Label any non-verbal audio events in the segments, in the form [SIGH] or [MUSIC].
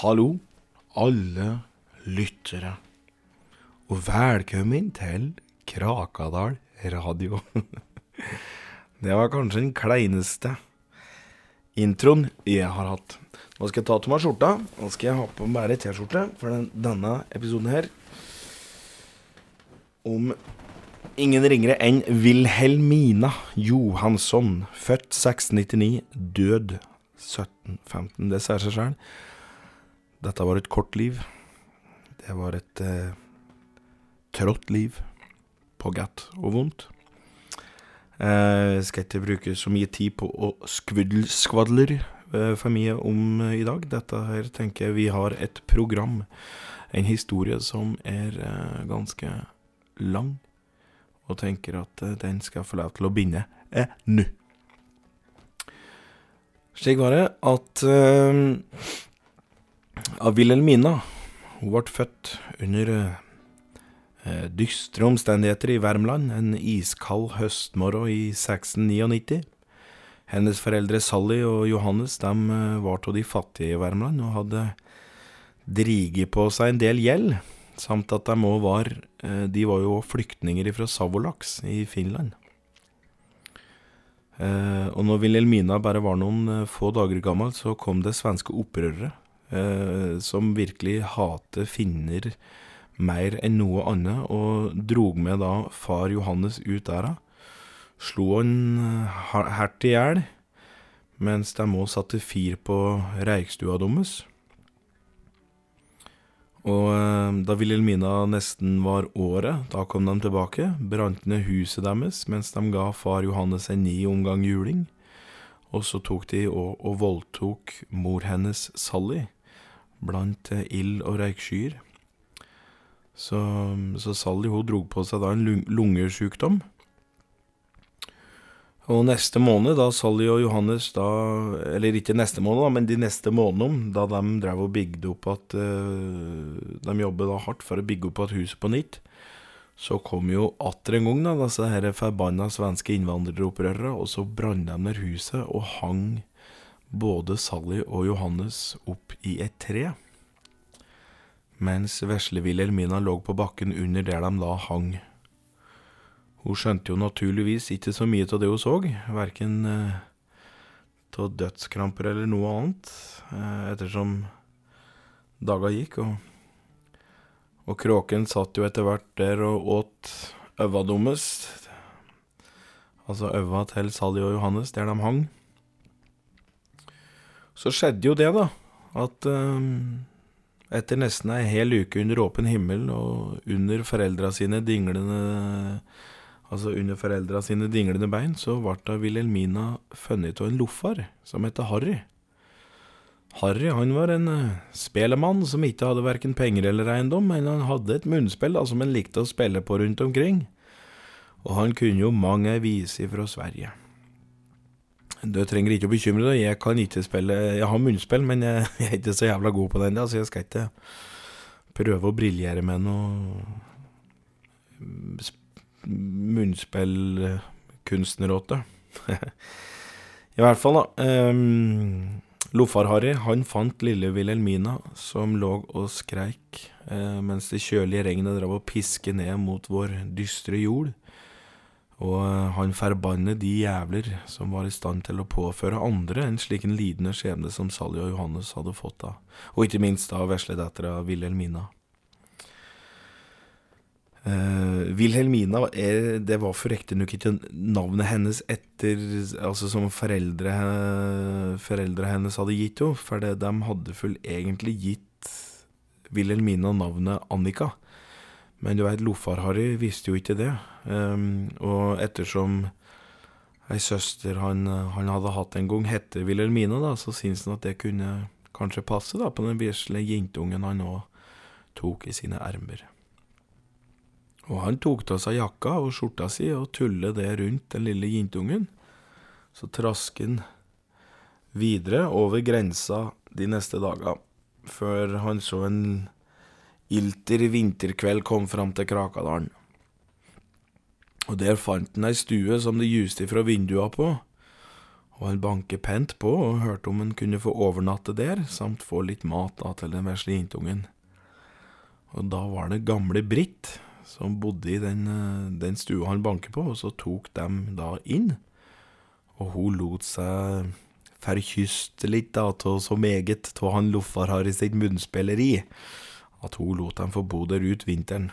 Hallo, alle lyttere, og velkommen til Krakadal radio. [LAUGHS] Det var kanskje den kleineste introen jeg har hatt. Nå skal jeg ta til meg skjorta. Nå skal jeg ha på bare T-skjorte for den, denne episoden her. Om ingen ringere enn Wilhelmina Johansson, født 1699, død 1715. Det sier seg sjøl. Dette var et kort liv. Det var et eh, trått liv. På godt og vondt. Jeg skal ikke bruke så mye tid på å skvudle, skvadler eh, for mye om eh, i dag. Dette her tenker jeg vi har et program, en historie som er eh, ganske lang, og tenker at den skal få lov til å binde eh, nå. Slik var det at av Wilhelmina Hun ble født under uh, dystre omstendigheter i Värmland en iskald høstmorgen i 1699. Hennes foreldre Sally og Johannes de uh, var av de fattige i Värmland og hadde driget på seg en del gjeld, samt at de òg var De var jo flyktninger fra Savolax i Finland. Eh, og når Wilhelmina bare var noen eh, få dager gammel, så kom det svenske opprørere, eh, som virkelig hater finner mer enn noe annet, og drog med da far Johannes ut der. Slo han hardt i hjel, mens de òg satte fyr på reikstua deres. Og da Wilhelmina nesten var året, da kom de tilbake, brant ned huset deres mens de ga far Johannes en ny omgang juling. Og så tok de og, og voldtok mor hennes Sally blant ild og røykskyer. Så, så Sally hun drog på seg da en lungesjukdom. Og neste måned, da Sally og Johannes da Eller ikke neste måned, da, men de neste månedene, da de drev og bygde opp at uh, De jobbet da hardt for å bygge opp et hus på nytt. Så kom jo atter en gang da, disse her forbanna svenske innvandreropprørerne, og så brant de ned huset og hang både Sally og Johannes opp i et tre. Mens vesle Wilhelmina lå på bakken under der de da hang. Hun skjønte jo naturligvis ikke så mye av det hun så, verken av eh, dødskramper eller noe annet, eh, ettersom daga gikk, og, og kråken satt jo etter hvert der og åt øva deres, altså øva til Sally og Johannes, der de hang. Så skjedde jo det, da, at eh, etter nesten ei hel uke under åpen himmel og under foreldra sine dinglende Altså Under foreldra sine dinglende bein så ble Wilhelmina funnet av en loffar som heter Harry. Harry han var en uh, spelemann som ikke hadde verken penger eller eiendom, men han hadde et munnspill da, som han likte å spille på rundt omkring. Og han kunne jo mange vise fra Sverige. Du trenger ikke å bekymre deg, jeg kan ikke spille Jeg har munnspill, men jeg, [LAUGHS] jeg er ikke så jævla god på den, så jeg skal ikke prøve å briljere med noe munnspillkunstneråte. [LAUGHS] I hvert fall, da. Um, Loffar-Harry han fant lille Wilhelmina som lå og skreik uh, mens det kjølige regnet drev og piske ned mot vår dystre jord. Og uh, han forbanner de jævler som var i stand til å påføre andre en slik en lidende skjebne som Sally og Johannes hadde fått da, og ikke minst da vesledattera Wilhelmina. Uh, Wilhelmina er, det var for riktignok ikke navnet hennes etter Altså som foreldre, foreldre hennes hadde gitt henne, for de hadde vel egentlig gitt Wilhelmina navnet Annika. Men du veit, Loffar-Harry visste jo ikke det. Um, og ettersom ei søster han, han, hadde hatt en gang, hette Wilhelmina, da, så syntes han at det kunne kanskje passe da, på den vesle jentungen han nå tok i sine ermer. Og han tok av seg jakka og skjorta si og tullet det rundt den lille jentungen. Så trask han videre over grensa de neste dager, før han så en ilter vinterkveld kom fram til Krakadalen. Og der fant han ei stue som det juste ifra vindua på, Og han banket pent på og hørte om han kunne få overnatte der, samt få litt mat da til den vesle jentungen. Og da var det gamle Britt som bodde i den, eh, den stua han banket på, og så tok dem da inn. Og hun lot seg forkyste litt da, av så meget av han Loffar-Harry sitt munnspilleri, at hun lot dem få bo der ut vinteren.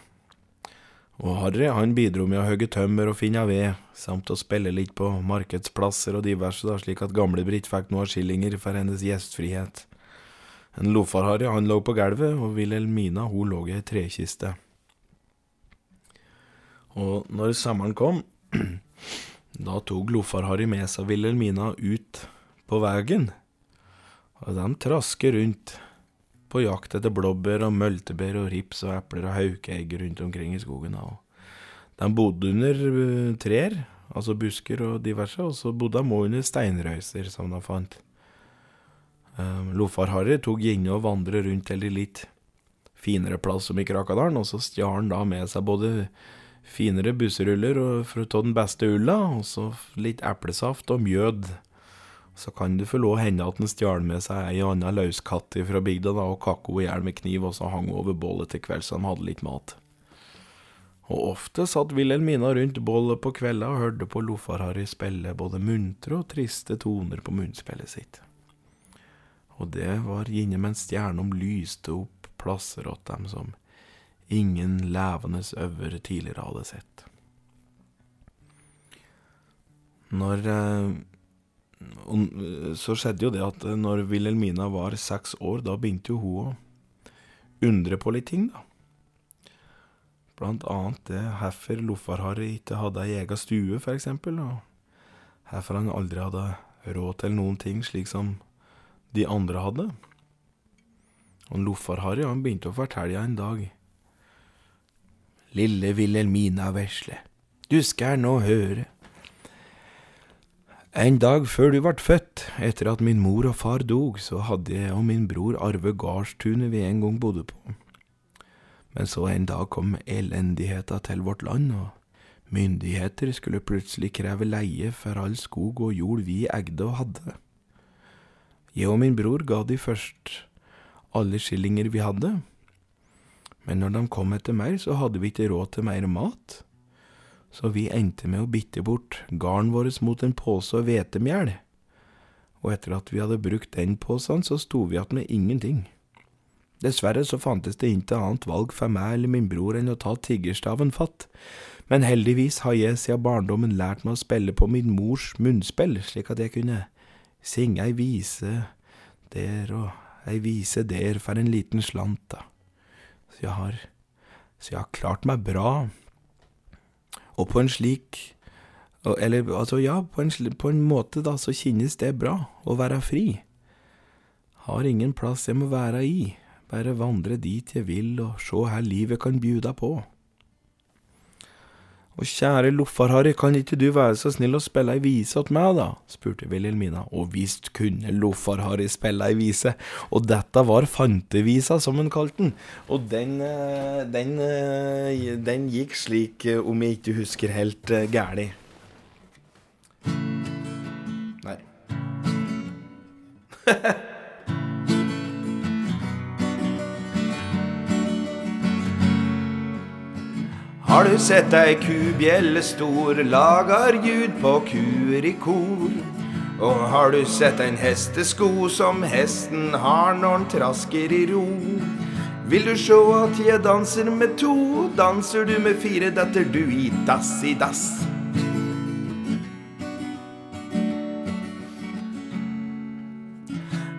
Og Harry han bidro med å hogge tømmer og finne ved, samt å spille litt på markedsplasser og diverse, da, slik at gamle-Britt fikk noen skillinger for hennes gjestfrihet. En Lofar-Harry han lå på gulvet, og Wilhelmina hun lå i ei trekiste. Og når sommeren kom, [CLEARS THROAT] da tok Lofar-Harry med seg Wilhelmina ut på veien, og de trasker rundt på jakt etter blåbær og møltebær og rips og epler og haukeegg rundt omkring i skogen. Og de bodde under uh, trær, altså busker og diverse, og så bodde de òg under steinrøyser som de fant. Um, Lofar-Harry tok gjerne og vandret rundt til de litt finere plass som i Krakadalen, og så stjal han da med seg både finere busseruller fra den beste ulla, og så litt eplesaft og mjød så kan det forlå lov hende at han stjal med seg ei anna løskatt fra bygda da, og kakk henne i hjel med kniv, og så hang over bålet til kvelds så de hadde litt mat. Og ofte satt Wilhelmina rundt bålet på kvelda og hørte på Lofar-Harry spille både muntre og triste toner på munnspillet sitt. Og det var gjerne mens stjernene lyste opp plasser åt dem som ingen levende øver tidligere hadde sett. Når eh, og så skjedde jo det at når Wilhelmina var seks år, da begynte jo hun å undre på litt ting, da. Blant annet det hvorfor Lofar-Harry ikke hadde ei ega stue, for eksempel, og hvorfor han aldri hadde råd til noen ting slik som de andre hadde. Og Lofar-Harry han begynte å fortelle en dag. Lille Wilhelmina vesle, du skal nå høre. En dag før du ble født, etter at min mor og far dog, så hadde jeg og min bror arve gardstunet vi en gang bodde på. Men så en dag kom elendigheta til vårt land, og myndigheter skulle plutselig kreve leie for all skog og jord vi eide og hadde. Jeg og min bror ga de først alle skillinger vi hadde, men når de kom etter mer, så hadde vi ikke råd til mer mat så vi endte med å bitte bort garn vårt mot en pose hvetemjel. Og etter at vi hadde brukt den posen, så sto vi igjen med ingenting. Dessverre så fantes det ikke annet valg for meg eller min bror enn å ta tiggerstaven fatt, men heldigvis har jeg siden barndommen lært meg å spille på min mors munnspill, slik at jeg kunne synge ei vise der og ei vise der for en liten slant, da. Så jeg har, så jeg har klart meg bra. Og på en slik Eller altså, ja, på en, på en måte, da, så kjennes det bra å være fri. Har ingen plass jeg må være i, bare vandre dit jeg vil og sjå her livet kan bjuda på. Og kjære Loffar-Harry, kan ikke du være så snill å spille ei vise åt meg, da? spurte Wilhelmina, og visst kunne Loffar-Harry spille ei vise, og dette var fantevisa, som hun kalte den, og den, eh, den, eh, den gikk slik, eh, om jeg ikke husker helt gæli. Nei. [LAUGHS] Har du sett ei kubjelle stor, lager ljud på kuer i kor? Og har du sett en hestesko som hesten har når trasker i ro? Vil du sjå at jeg danser med to, danser du med fire, detter du i dass i dass.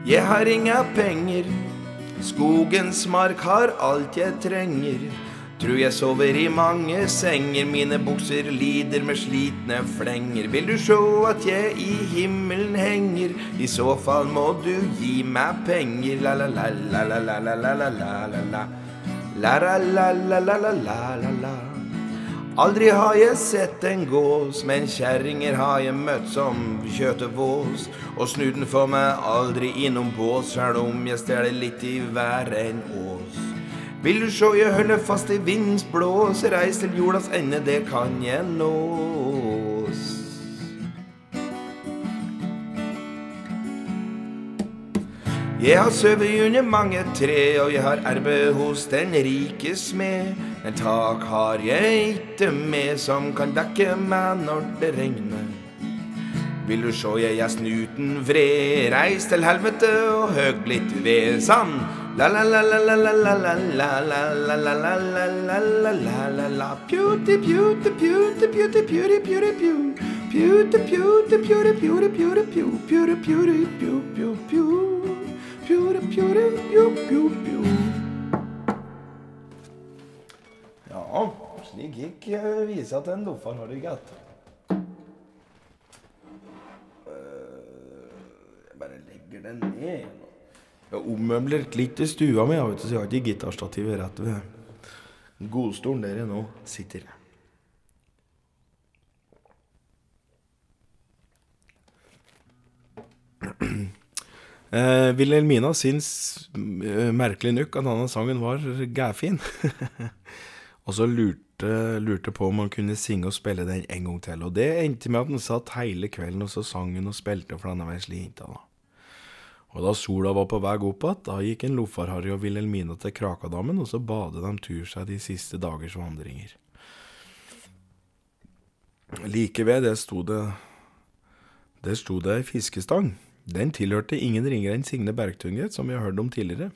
Jeg har inga penger, skogens mark har alt jeg trenger. Tror jeg sover i mange senger, mine bukser lider med slitne flenger. Vil du sjå at jeg i himmelen henger, i så fall må du gi meg penger. La-la-la-la-la-la-la-la-la-la. La-la-la-la-la-la-la-la. Aldri har jeg sett en gås, men kjerringer har jeg møtt som kjøtevås. Og snuten får meg aldri innom bås, sjæl om jeg stjeler litt i hver en ås. Vil du sjå jeg holder fast i vindens blås, reis til jordas ende, det kan jeg nås. Jeg har sovet under mange tre, og jeg har arbeid hos den rike smed. Men tak har jeg ikke med som kan dekke meg når det regner. Vil du sjå jeg er snuten vred, reis til helvete og høg litt ved sand. Ja, slik gikk visa til en loffar, har du gitt. Jeg bare legger den ned. Jeg ommøbler litt i stua mi, vet du, så jeg har ikke gitarstativet rett ved godstolen der jeg nå sitter. [CLEARS THROAT] Eh, Wilhelmina syns eh, merkelig nok at denne sangen var gæfin. [LAUGHS] og så lurte, lurte på om han kunne synge og spille den en gang til. Og det endte med at han satt hele kvelden og så sang han og spilte for denne vesle jenta. da. Og da sola var på vei opp igjen, da gikk en Lofar-Harry og Wilhelmina til Krakadammen, og så badet de tur seg de siste dagers vandringer. Like ved det sto det Der sto det ei fiskestang. Den tilhørte ingen ringere enn Signe Bergtunget, som vi har hørt om tidligere.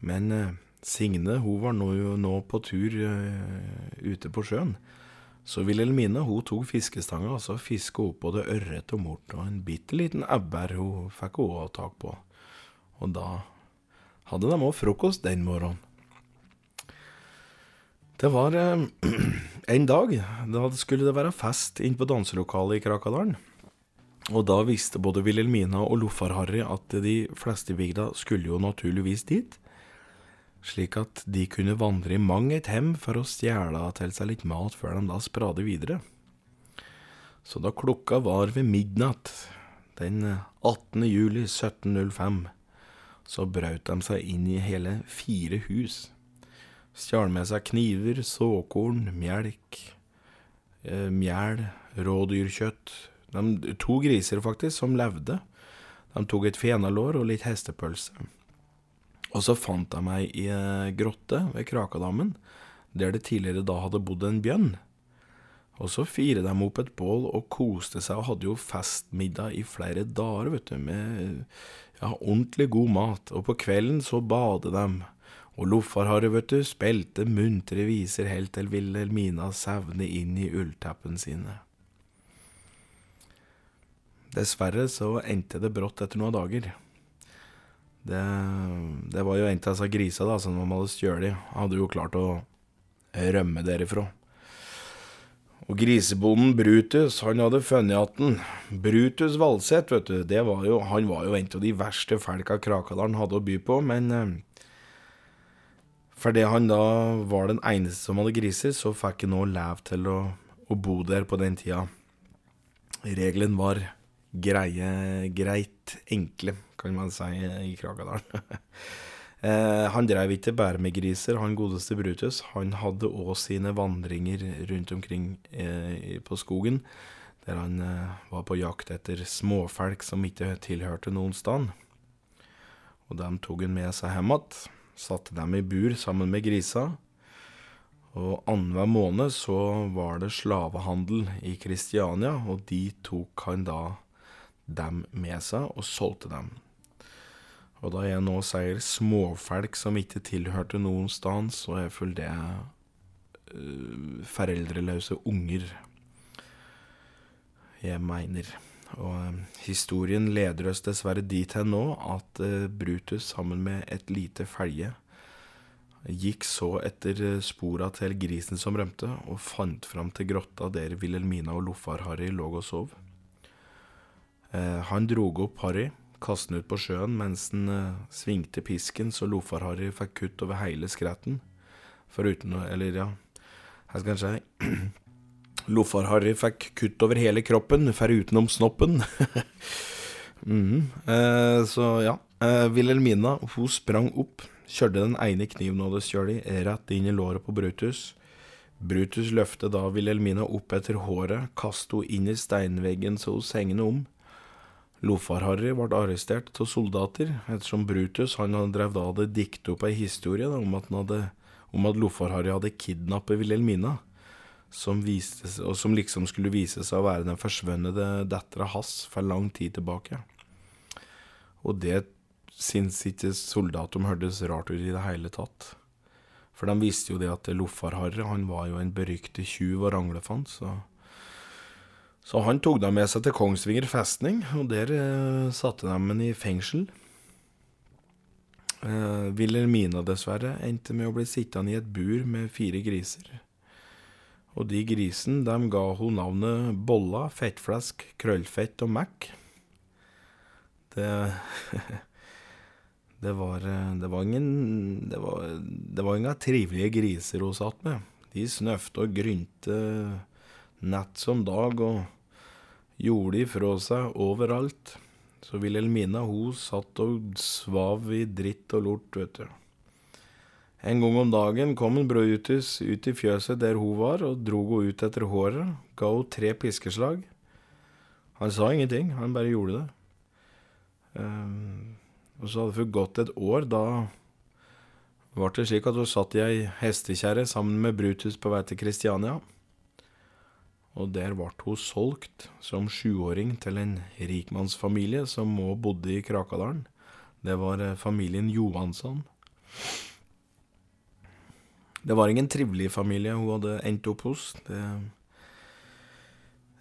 Men eh, Signe hun var nå, nå på tur eh, ute på sjøen. Så Wilhelmine hun tok fiskestanga og så fiska opp både ørret og mort, og en bitte liten ebber hun fikk hun òg tak på. Og da hadde de òg frokost den morgenen. Det var eh, [CLEARS THROAT] en dag. Da skulle det være fest inne på danselokalet i Krakadalen. Og da visste både Wilhelmina og Loffar-Harry at de fleste i bygda skulle jo naturligvis dit, slik at de kunne vandre i mang et hem for å stjele til seg litt mat før de da sprade videre. Så da klokka var ved midnatt den 18. juli 1705, så brøt de seg inn i hele fire hus. Stjal med seg kniver, såkorn, melk, eh, mjæl, rådyrkjøtt, de, to griser, faktisk, som levde. De tok et fenalår og litt hestepølse. Og så fant de meg i ei grotte ved Krakadammen, der det tidligere da hadde bodd en bjønn. Og så firet de opp et bål og koste seg, og hadde jo festmiddag i flere dager, vet du, med ja, ordentlig god mat. Og på kvelden så badet de. Og Loffarharry, vet du, spilte muntre viser helt til Wilhelmina sevne inn i ullteppen sine. Dessverre så endte det brått etter noen dager. Det, det var jo en av disse grisa da, som de hadde stjålet. Hadde jo klart å rømme derifra. Og grisebonden Brutus, han hadde funnet den Brutus Valseth, vet du, det var jo, han var jo en av de verste folka Krakadalen hadde å by på, men eh, fordi han da var den eneste som hadde griser, så fikk han òg lov til å, å bo der på den tida. Regelen var greie, greit enkle, kan man si, i Krakadalen. [LAUGHS] eh, han drev ikke bare med griser, han godeste Brutus. Han hadde òg sine vandringer rundt omkring eh, på skogen, der han eh, var på jakt etter småfolk som ikke tilhørte noen sted. Og dem tok han med seg hjem igjen, satte dem i bur sammen med grisa. Og annenhver måned så var det slavehandel i Kristiania, og de tok han da dem med seg og solgte dem. Og da jeg nå sier småfolk som ikke tilhørte noen sted, så er full det uh, foreldreløse unger jeg mener. Og uh, historien leder oss dessverre dit hen nå at uh, Brutus sammen med et lite felge gikk så etter spora til grisen som rømte, og fant fram til grotta der Wilhelmina og Loffar-Harry lå og sov. Eh, han drog opp Harry, kastet den ut på sjøen mens den eh, svingte pisken så Lofar-Harry fikk kutt over hele skretten. Foruten Eller, ja, jeg skal si [CLEARS THROAT] Lofar-Harry fikk kutt over hele kroppen, forutenom snoppen. [LAUGHS] mm, eh, så ja. Eh, Wilhelmina hun sprang opp, kjørte den ene kniven hun hadde stjålet, rett inn i låret på Brutus. Brutus løftet da Wilhelmina opp etter håret, kastet henne inn i steinveggen så hun hengende om. Lofar-Harry ble arrestert av soldater, ettersom Brutus han drev da hadde diktet opp ei historie da, om at, om at Lofar-Harry hadde kidnappet Wilhelmina, som, viste, som liksom skulle vise seg å være den forsvunne dattera hans for lang tid tilbake. Og det syns ikke soldatene hørtes rart ut i det hele tatt. For de visste jo det at Lofar-Harry var jo en beryktet tjuv og ranglefant, så så han tok dem med seg til Kongsvinger festning, og der eh, satte de ham i fengsel. Eh, Wilhelmina, dessverre, endte med å bli sittende i et bur med fire griser. Og de grisene, dem ga hun navnet Bolla, Fettflesk, Krøllfett og Mac. Det [LAUGHS] Det var, eh, det var ingen Det var, det var ingen trivelige griser hun satt med. De snøfte og grynte natt som dag, og gjorde ifra seg overalt. Så Wilhelmina hun satt og svav i dritt og lort, vet du. En gang om dagen kom en Brutus ut i fjøset der hun var, og drog henne ut etter håret, ga henne tre piskeslag. Han sa ingenting, han bare gjorde det. Um, og så hadde det gått et år, da ble det slik at hun satt i ei hestekjerre sammen med Brutus på vei til Kristiania og der ble hun solgt som sjuåring til en rikmannsfamilie som òg bodde i Krakadalen. Det var eh, familien Johansson. Det var ingen trivelig familie hun hadde endt opp hos. Det,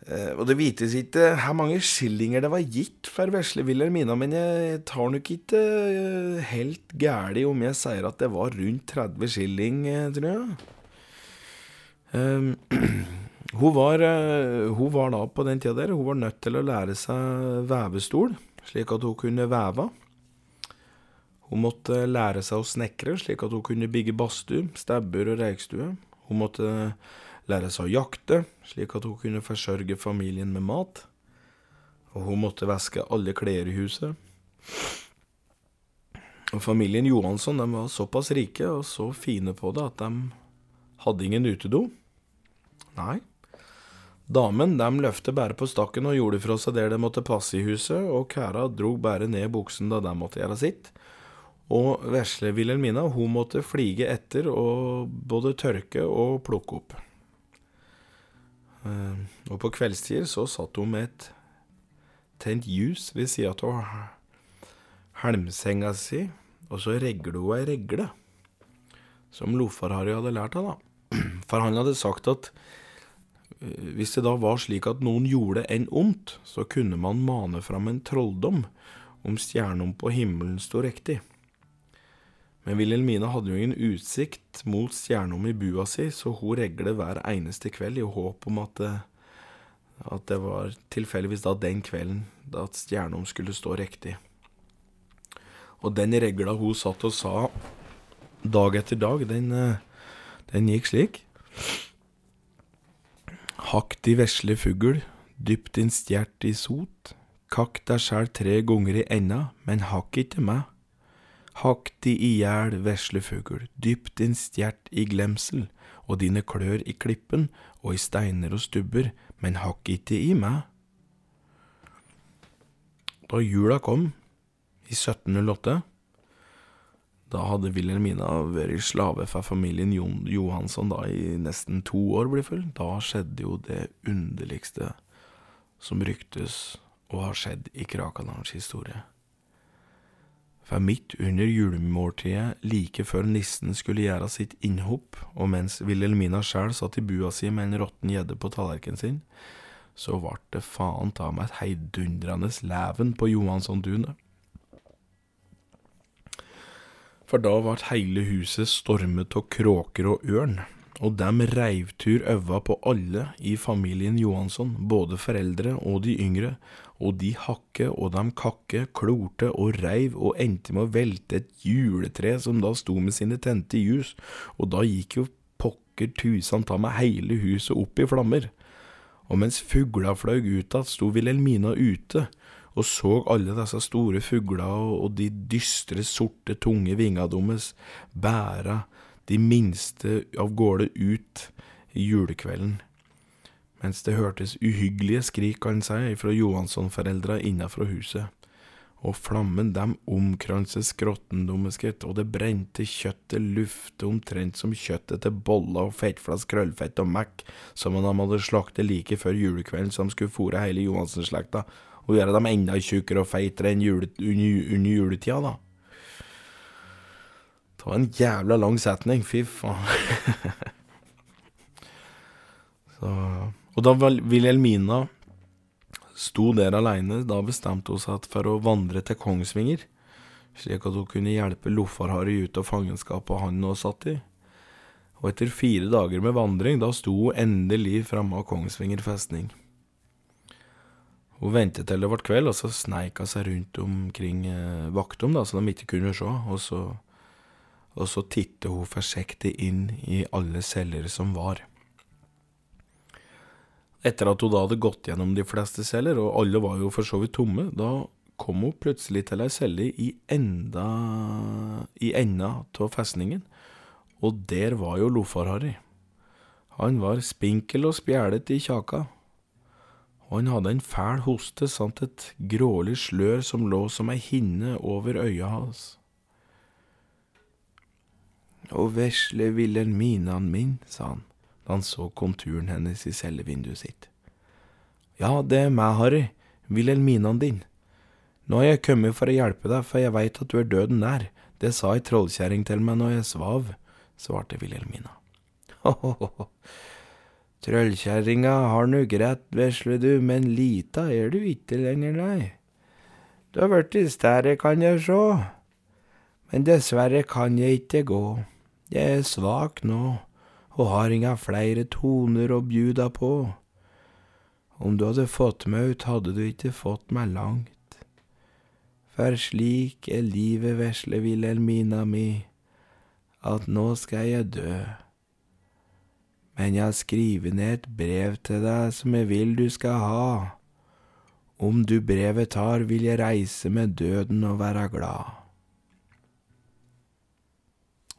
eh, og det vites ikke hvor mange skillinger det var gitt for vesle Wilhelmina, men jeg tar nok ikke eh, helt gæli om jeg sier at det var rundt 30 skilling, tror jeg. Um, [CLEARS THROAT] Hun var, eh, hun var, da på den tida der Hun var nødt til å lære seg vevestol, slik at hun kunne veve. Hun måtte lære seg å snekre, slik at hun kunne bygge badstue, stabbur og reikstue. Hun måtte lære seg å jakte, slik at hun kunne forsørge familien med mat. Og hun måtte vaske alle klær i huset. Og familien Johansson de var såpass rike og så fine på det at de hadde ingen utedo. Nei, Damen dem løfte bare på stakken og gjorde fra seg der det måtte passe i huset, og kæra drog bare ned buksen da de måtte gjøre sitt. Og vesle Wilhelmina hun måtte flige etter og både tørke og plukke opp. Uh, og på kveldstid så satt hun med et tent ljus ved sida av helmsenga si, og så regler hun ei regle, som Lofar-Harry hadde lært av, da. [CLEARS THROAT] For han hadde sagt at Eh, hvis det da var slik at noen gjorde en ondt, så kunne man mane fram en trolldom om stjernom på himmelen sto riktig. Men Wilhelmine hadde jo ingen utsikt mot stjernom i bua si, så hun reglet hver eneste kveld i håp om at det, at det var tilfeldigvis da den kvelden da at stjernom skulle stå riktig. Og den regla hun satt og sa dag etter dag, den, eh, den gikk slik. Hakk di vesle fugl, dypp din stjert i sot, kakk deg sjæl tre gonger i enda, men hakk ikke meg. Hakk di i hjel, vesle fugl, dypp din stjert i glemsel, og dine klør i klippen og i steiner og stubber, men hakk ikke i meg. Da jula kom, i 1708, da hadde Wilhelmina vært slave for familien Johansson da i nesten to år, blir full. Da skjedde jo det underligste som ryktes og har skjedd i Krakadalens historie. For midt under julemåltidet, like før nissen skulle gjøre sitt innhopp, og mens Wilhelmina sjæl satt i bua si med en råtten gjedde på tallerkenen sin, så vart det faen ta meg et heidundrende leven på Johansson-tunet. For da ble hele huset stormet av kråker og ørn, og dem reivtur øva på alle i familien Johansson, både foreldre og de yngre, og de hakke og dem kakke, klorte og reiv og endte med å velte et juletre som da sto med sine tente ljus, og da gikk jo pokker tusen ta meg hele huset opp i flammer. Og mens fugla fløy ut igjen, sto Wilhelmina ute, og så alle disse store fuglene og de dystre, sorte, tunge vingene deres bære de minste av gårde ut i julekvelden. mens det hørtes uhyggelige skrik, kan si, fra Johansson-foreldra innafra huset. Og flammen dem omkranset skrotten deres, og det brente kjøttet lufte omtrent som kjøttet til boller og fettflass, krøllfett og mekk, som om de hadde slaktet like før julekvelden som skulle fòre hele Johansen-slekta og gjøre dem enda tjukkere og feitere enn jule, under, under juletida, da. Det var en jævla lang setning, fy faen. [LAUGHS] Og da Wilhelmina sto der aleine, da bestemte hun seg for å vandre til Kongsvinger, slik at hun kunne hjelpe Loffarharry ut av fangenskapet han nå satt i. Og etter fire dager med vandring, da sto hun endelig framme av Kongsvinger festning. Hun ventet til det ble kveld, og så sneik hun seg rundt omkring eh, vaktom, da, så de ikke kunne se, og så, og så tittet hun forsiktig inn i alle celler som var. Etter at hun da hadde gått gjennom de fleste celler, og alle var jo for så vidt tomme, da kom hun plutselig til ei celle i enda i enda av festningen, og der var jo Lofar-Harry. Han var spinkel og spjælet i kjaka, og han hadde en fæl hoste samt et grålig slør som lå som ei hinne over øya hans. Og vesle Wilhelminaen min, sa han da han så konturen hennes i cellevinduet sitt. Ja, det er meg, Harry, Wilhelminaen din. Nå har jeg kommet for å hjelpe deg, for jeg veit at du er døden nær, det sa ei trollkjerring til meg når jeg svav, svarte Wilhelmina. Ho-ho-ho, [LAUGHS] trollkjerringa har nu greit, vesle du, men lita er du ikke lenger, nei. Du har blitt større, kan jeg sjå, men dessverre kan jeg ikke gå, jeg er svak nå og har inga flere toner å bjuda på. Om du hadde fått meg ut, hadde du ikke fått meg langt. For slik er livet, vesle Wilhelmina mi, at nå skal jeg dø. Men jeg har skrevet ned et brev til deg som jeg vil du skal ha. Om du brevet tar, vil jeg reise med døden og være glad.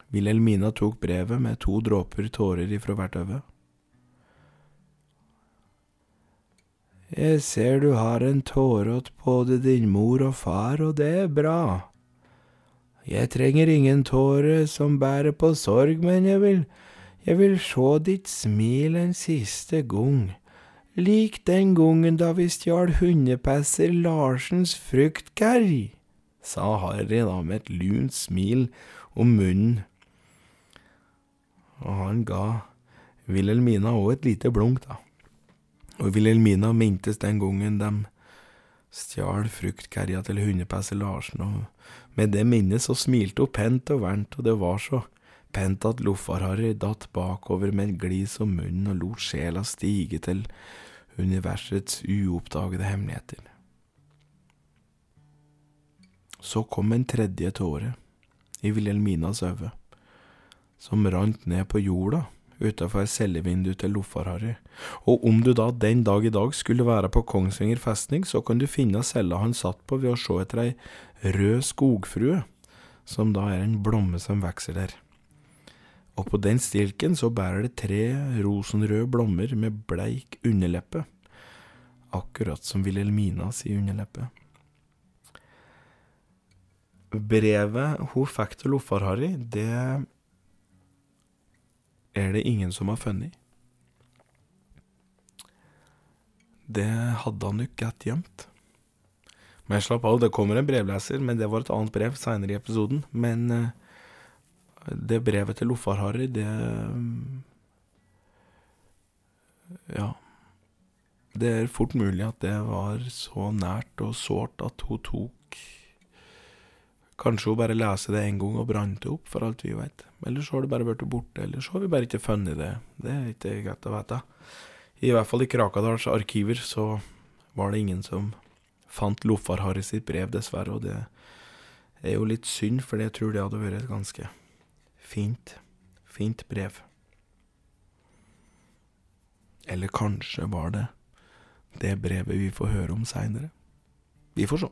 Wilhelmina tok brevet med to dråper tårer ifra hvert øye. Jeg ser du har en tåre åt både din mor og far, og det er bra. Jeg trenger ingen tåre som bærer på sorg, men jeg vil, jeg vil sjå ditt smil en siste gang, lik den gangen da vi stjal hundepesser Larsens fruktkerr, sa Harry da med et lunt smil om munnen og han ga Wilhelmina òg et lite blunk, da. Og Wilhelmina mintes den gangen de stjal fruktkerja til hundepesser Larsen, og med det minnet så smilte hun pent og varmt, og det var så pent at Loffar-Harry datt bakover med et glis om munnen og lot sjela stige til universets uoppdagede hemmeligheter. Så kom en tredje tåre i Wilhelminas øye som rant ned på jorda utafor cellevinduet til Loffar-Harry, og om du da den dag i dag skulle være på Kongsvinger festning, så kan du finne cella han satt på ved å se etter ei rød skogfrue, som da er en blomme som vokser der. Og på den stilken så bærer det tre rosenrøde blommer med bleik underleppe, akkurat som Wilhelmina si underleppe. Brevet hun fikk til Loffar-Harry, det er det ingen som har funnet. Det hadde han nok godt gjemt. Men slapp av, det kommer en brevleser, men det var et annet brev seinere i episoden. Men uh, det brevet til Loffar-Harry, det um, Ja. Det er fort mulig at det var så nært og sårt at hun tok Kanskje hun bare leser det en gang og brant det opp, for alt vi veit. Eller så har det bare blitt borte, eller så har vi bare ikke funnet det. Det er ikke greit å vite. I hvert fall i Krakadals arkiver så var det ingen som fant Loffar-Harry sitt brev, dessverre, og det er jo litt synd, for jeg tror det hadde vært et ganske fint, fint brev. Eller kanskje var det det brevet vi får høre om seinere. Vi får se.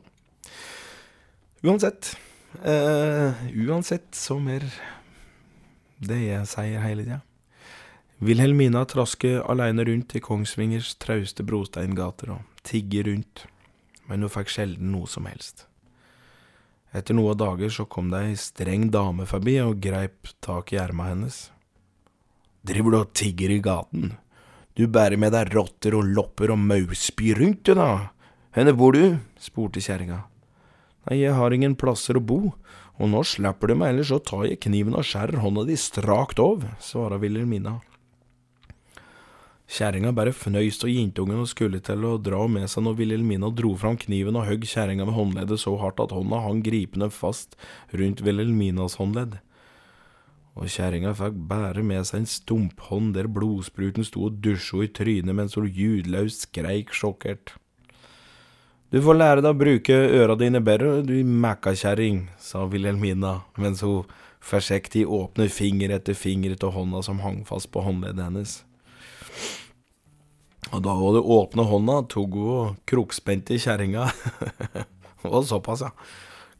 Uansett, Uh, uansett så mer det jeg sier hele tida. Wilhelmina trasker aleine rundt i Kongsvingers trauste brosteingater og tigger rundt, men hun fikk sjelden noe som helst. Etter noen dager så kom det ei streng dame forbi og greip tak i erma hennes. Driver du og tigger i gaten? Du bærer med deg rotter og lopper og maurspy rundt, du da. Henne bor du? spurte kjerringa. Nei, jeg har ingen plasser å bo, og nå slipper du meg, ellers så tar jeg kniven og skjærer hånda di strakt av, svara Wilhelmina. Kjerringa bare fnøys av jentungen og skulle til å dra med seg når Wilhelmina dro fram kniven og høgg kjerringa med håndleddet så hardt at hånda hang gripende fast rundt Wilhelminas håndledd. Og kjerringa fikk bare med seg en stumphånd der blodspruten sto og dusja i trynet mens hun ljudløst skreik sjokkert. Du får lære deg å bruke øra dine bedre, du mækkakjerring, sa Wilhelmina mens hun forsiktig åpnet finger etter finger av hånda som hang fast på håndleddet hennes. Og da hun det åpne hånda, tok hun og krokspente kjerringa. [LAUGHS] det var såpass, ja.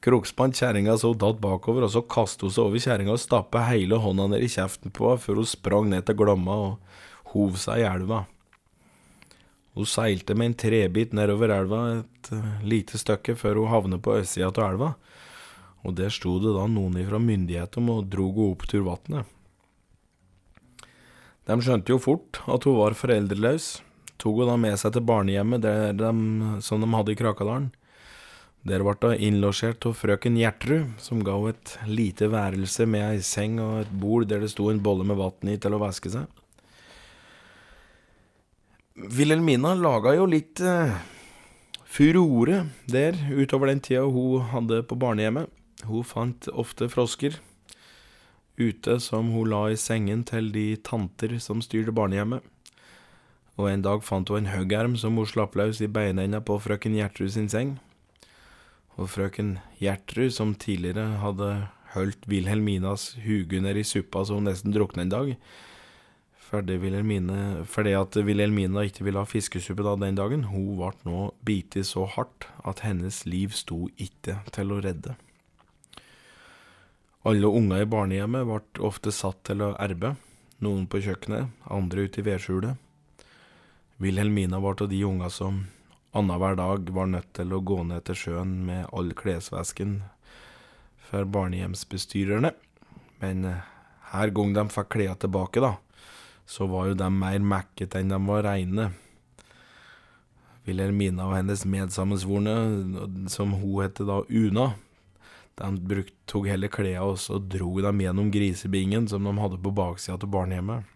Krokspant kjerringa så hun datt bakover, og så kastet hun seg over kjerringa og stappet hele hånda ned i kjeften på henne før hun sprang ned til Glomma og hov seg i elva. Hun seilte med en trebit nedover elva et uh, lite stykke før hun havnet på østsida av elva, og der sto det da noen ifra myndighetene og drog henne opp til vannet. De skjønte jo fort at hun var foreldreløs, tok hun da med seg til barnehjemmet de, som de hadde i Krakadalen. Der ble hun innlosjert av frøken Gjertrud, som ga henne et lite værelse med ei seng og et bord der det sto en bolle med vann i til å vaske seg. Wilhelmina laga jo litt eh, furore der utover den tida hun hadde på barnehjemmet. Hun fant ofte frosker ute som hun la i sengen til de tanter som styrte barnehjemmet. Og en dag fant hun en hoggerm som hun slapp løs i beinenda på frøken Gjertrud sin seng. Og frøken Gjertrud, som tidligere hadde holdt Wilhelminas huge nedi suppa så hun nesten drukna en dag, fordi, Wilhelmine, at Wilhelmina ikke ville ha fiskesuppe da den dagen, hun ble nå bitt så hardt at hennes liv sto ikke til å redde. Alle unger i barnehjemmet ble ofte satt til å erbe, noen på kjøkkenet, andre ute i vedskjulet. Wilhelmina var av de unga som annenhver dag var nødt til å gå ned til sjøen med all klesvesken for barnehjemsbestyrerne, men eh, her gang de fikk klærne tilbake, da, så var jo de mer mekkete enn de var reine. Wilhelmina og hennes medsammensvorne, som hun het da Una, de brukt, tok heller klærne og så dro dem gjennom grisebingen som de hadde på baksida av barnehjemmet.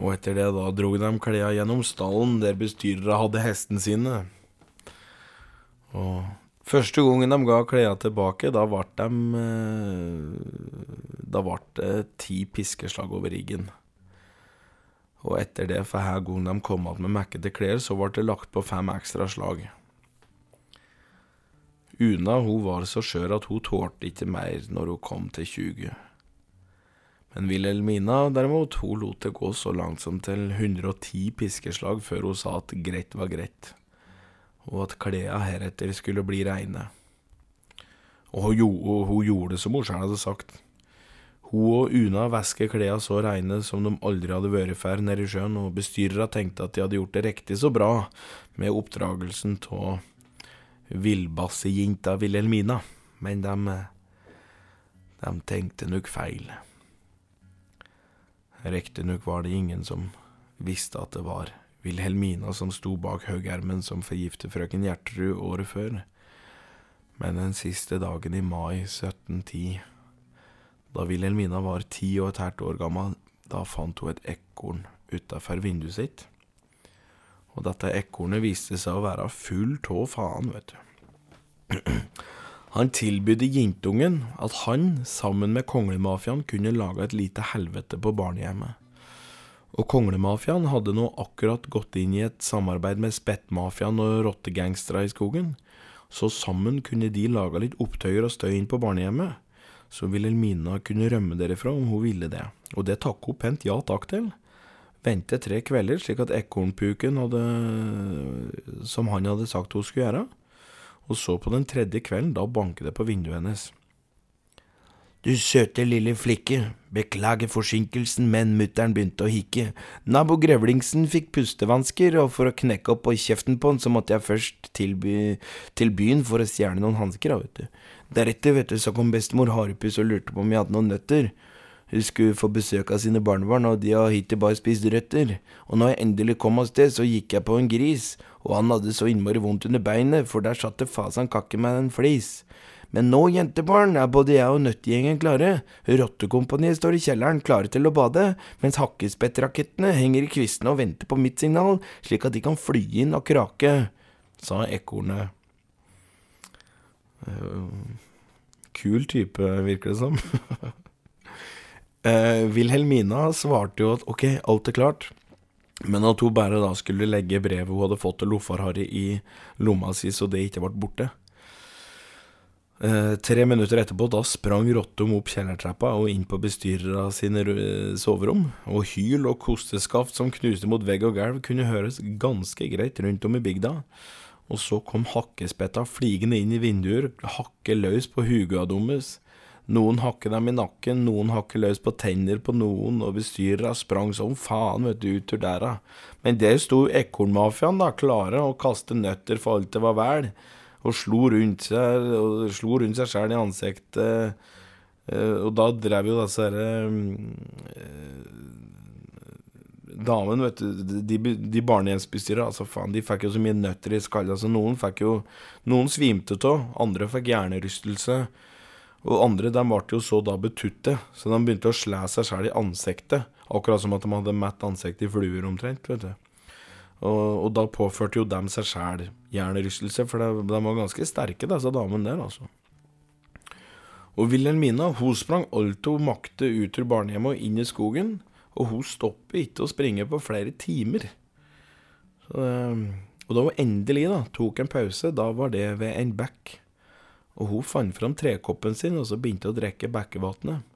Og etter det da dro de klærne gjennom stallen der bestyrere hadde hestene sine. Og første gangen de ga klærne tilbake, da ble de eh, Da ble det ti piskeslag over riggen. Og etter det, for hver gang de kom igjen med mekkete klær, så ble det lagt på fem ekstra slag. Una hun var så skjør at hun tålte ikke mer når hun kom til 20. Men Wilhelmina derimot, hun lot det gå så langt som til 110 piskeslag før hun sa at greit var greit, og at klærne heretter skulle bli reine. Og hun, hun gjorde det som hun sjøl hadde sagt. Hun og Una væsker klærne så reine som de aldri hadde vært før nede i sjøen, og bestyrere tenkte at de hadde gjort det riktig så bra med oppdragelsen av villbassejenta Wilhelmina, men de, de tenkte nok feil. Riktignok var det ingen som visste at det var Wilhelmina som sto bak haugermen som forgiftet frøken Gjertrud året før, men den siste dagen i mai 1710 da Wilhelmina var ti og et halvt år gammel, da fant hun et ekorn utafor vinduet sitt. Og dette ekornet viste seg å være full av faen, vet du. Han tilbydde jentungen at han, sammen med konglemafiaen, kunne lage et lite helvete på barnehjemmet. Og konglemafiaen hadde nå akkurat gått inn i et samarbeid med spettmafiaen og rottegangstere i skogen, så sammen kunne de lage litt opptøyer og støy inn på barnehjemmet så ville Elmina kunne rømme derifra om hun ville det, og det takk hun pent ja takk til. Vente tre kvelder, slik at ekornpuken hadde Som han hadde sagt hun skulle gjøre. Og så på den tredje kvelden, da banket det på vinduet hennes. Du søte lille flikke, beklager forsinkelsen, men mutter'n begynte å hikke. Nabo Grevlingsen fikk pustevansker, og for å knekke opp på kjeften på han, så måtte jeg først til, til byen for å stjele noen hansker, vet du. Deretter, vet du, så kom bestemor Harepus og lurte på om jeg hadde noen nøtter. Hun skulle få besøk av sine barnebarn, og de har hittil bare spist røtter. Og når jeg endelig kom av sted, så gikk jeg på en gris, og han hadde så innmari vondt under beinet, for der satt det fasan kakke med en flis. Men nå, jentebarn, er både jeg og nøttegjengen klare. Rottekompaniet står i kjelleren, klare til å bade, mens hakkespettrakettene henger i kvistene og venter på mitt signal, slik at de kan fly inn og krake, sa ekornet. Uh, kul type, virker det som. uh, [LAUGHS] Wilhelmina svarte jo at ok, alt er klart. Men at hun bare da skulle legge brevet hun hadde fått til Lofar-Harry i lomma si, så det ikke ble borte. Eh, tre minutter etterpå da sprang Rottum opp kjellertrappa og inn på bestyrere sine soverom, og hyl og kosteskaft som knuste mot vegg og gulv kunne høres ganske greit rundt om i bygda. Og så kom hakkespetta fligende inn i vinduer, hakke løs på hugua deres. Noen hakker dem i nakken, noen hakker løs på tenner på noen, og bestyrerne sprang som faen, vet du, ut ur dæra. Men der sto ekornmafiaen, da, klare å kaste nøtter for alt det var vel og slo rundt seg og slo rundt seg sjæl i ansiktet. Eh, og da drev jo disse herre eh, Damen, vet du, de, de barnehjemsbestyrerne, altså faen, de fikk jo så mye nøtter i skallen. Altså, noen fikk jo Noen svimte av, andre fikk hjernerystelse. Og andre de ble jo så da betutte, så de begynte å slæ seg sjæl i ansiktet. Akkurat som at de hadde mett ansiktet i fluer, omtrent. vet du. Og, og da påførte jo dem seg sjæl hjernerystelse, for de, de, var ganske sterke, disse damene der, altså. Og Wilhelmina hun sprang alt hun makte ut ur barnehjemmet og inn i skogen, og hun stoppet ikke å springe på flere timer. Så, ehm, og da hun endelig da, tok en pause, da var det ved en bekk. Og hun fant fram trekoppen sin og så begynte å drikke bekkevannet.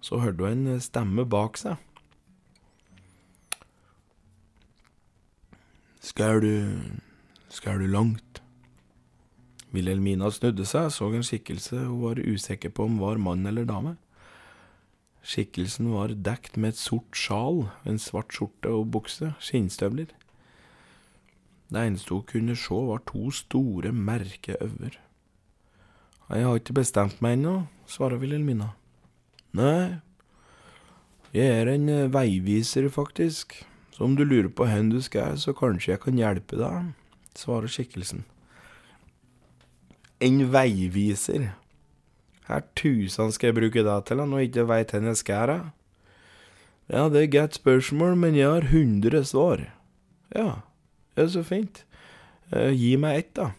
Så hørte hun en stemme bak seg. Skal du Skal du langt? Wilhelmina snudde seg, så en skikkelse hun var usikker på om var mann eller dame. Skikkelsen var dekt med et sort sjal, en svart skjorte og bukse, skinnstøvler. Det eneste hun kunne se, var to store, merkeøyne. Jeg har ikke bestemt meg ennå, svarer Wilhelmina. Nei, jeg er en veiviser, faktisk. Så om du lurer på hvor du skal, så kanskje jeg kan hjelpe deg, svarer skikkelsen. En veiviser. Her tusen skal jeg bruke deg til når jeg ikke veit hvor jeg skal? Ja, det er godt spørsmål, men jeg har hundre svar. Ja, det er så fint. Eh, gi meg ett, da.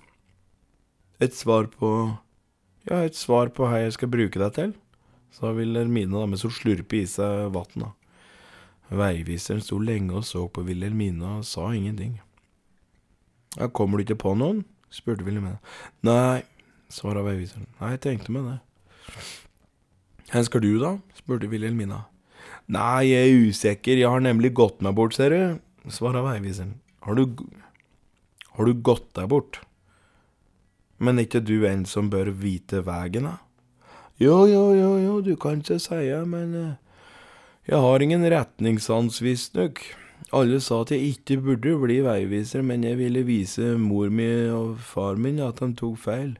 Et svar på Ja, et svar på hva jeg skal bruke deg til, sa da mens hun slurper i seg vann. Veiviseren sto lenge og så på Wilhelmina og sa ingenting. Ja, kommer du ikke på noen? spurte Wilhelmina. Nei, svarte veiviseren. Nei, jeg tenkte meg det. Hvor skal du, da? spurte Wilhelmina. Nei, jeg er usikker, jeg har nemlig gått meg bort, ser du, svarte veiviseren. Har du Har du gått deg bort? Men ikke du en som bør vite veien, da? Jo, jo, jo, jo, du kan ikke si det, men uh, jeg har ingen retningssans, visstnok. Alle sa at jeg ikke burde bli veiviser, men jeg ville vise mor mi og far min at de tok feil.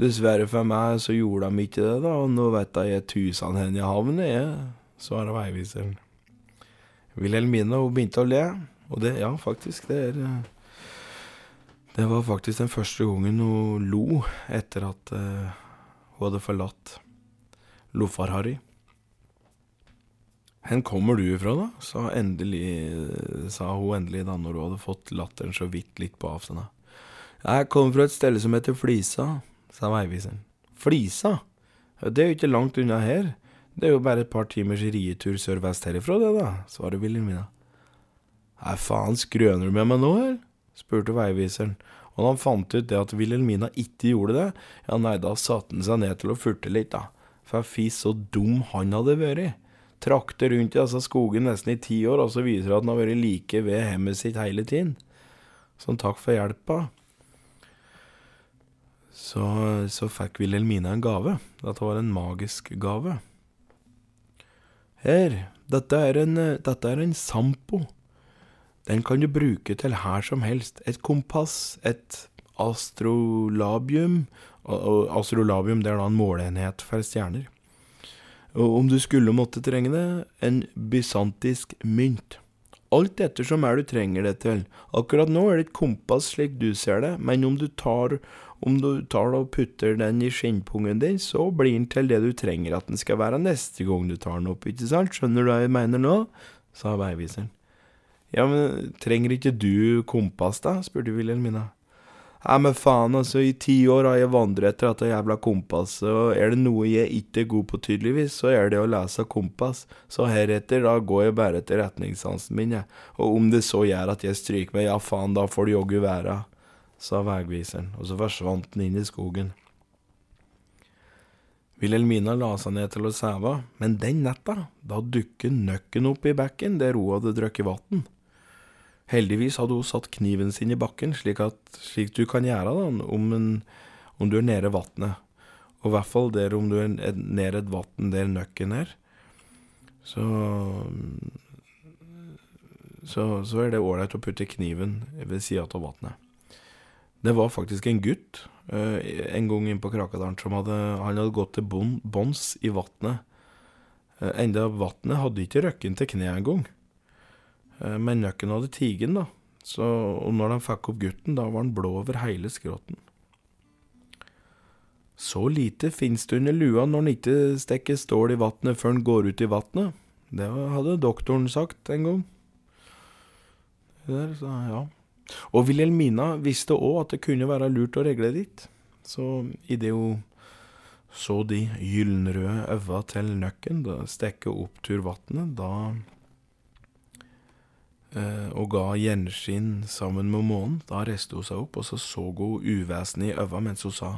Dessverre for meg så gjorde de ikke det, da, og nå vet jeg tusen hvor jeg havner, jeg, svarer veiviseren. Wilhelmina begynte å le, og det, ja, faktisk, det er Det var faktisk den første gangen hun lo etter at uh, hun hadde forlatt Lofar-Harry. Hvor kommer du ifra, da? sa, endelig, sa hun endelig da når hun hadde fått latteren så vidt litt på avstand. Jeg kommer fra et sted som heter Flisa, sa veiviseren. Flisa? Det er jo ikke langt unna her. Det er jo bare et par timers rietur sørvest herifra, det, da, svarer Wilhelmina. Nei, faen, skrøner du med meg nå, eller? Spurte veiviseren, og da han fant ut det at Wilhelmina ikke gjorde det, ja, nei, da satte han seg ned til å furte litt, da, for fy så dum han hadde vært trakter rundt i disse skogene nesten i ti år, og så viser det at han har vært like ved hjemmet sitt hele tiden. Som takk for hjelpa. så, så fikk Wilhelmina en gave. Dette var en magisk gave. Her, dette er en, dette er en sampo. Den kan du bruke til her som helst. Et kompass, et astrolabium og Astrolabium det er da en måleenhet for stjerner. Og om du skulle måtte trenge det, en bysantisk mynt. Alt ettersom er du trenger det til. Akkurat nå er det et kompass slik du ser det, men om du tar, om du tar og putter den i skinnpungen din, så blir den til det du trenger at den skal være neste gang du tar den opp, ikke sant? Skjønner du hva jeg mener nå? sa veiviseren. Ja, men trenger ikke du kompass, da? spurte Wilhelmina. Nei, men faen, altså, i ti år har jeg vandret etter dette jævla kompasset, og er det noe jeg ikke er god på, tydeligvis, så er det å lese kompass, så heretter, da går jeg bare etter retningssansen min, jeg, og om det så gjør at jeg stryker meg, ja faen, da får det joggu være, sa veiviseren, og så forsvant den inn i skogen. Wilhelmina la seg ned til å sove, men den natta, da dukket nøkken opp i bekken der hun hadde drukket vann. Heldigvis hadde hun satt kniven sin i bakken, slik, at, slik du kan gjøre da, om, en, om du er nede vannet. Og i hvert fall der om du er nede et vann der nøkken er. Så, så, så er det ålreit å putte kniven ved sida av vannet. Det var faktisk en gutt uh, en gang inne på Krakadalen som hadde, han hadde gått til bånns i vannet. Uh, enda vannet hadde ikke røkken til kneet engang. Eh, men nøkken hadde tigen, da. Så, og når de fikk opp gutten, da var han blå over hele skrotten. Så lite fins det under lua når han ikke stikker stål i vannet før han går ut i vannet. Det hadde doktoren sagt en gang. Der, så, ja. Og Wilhelmina visste òg at det kunne være lurt å regle dit. Så idet hun så de gyllenrøde øva til nøkken stikke opp tur vannet, da og ga gjenskinn sammen med månen. Da reiste hun seg opp, og så så hun uvesenet i øva mens hun sa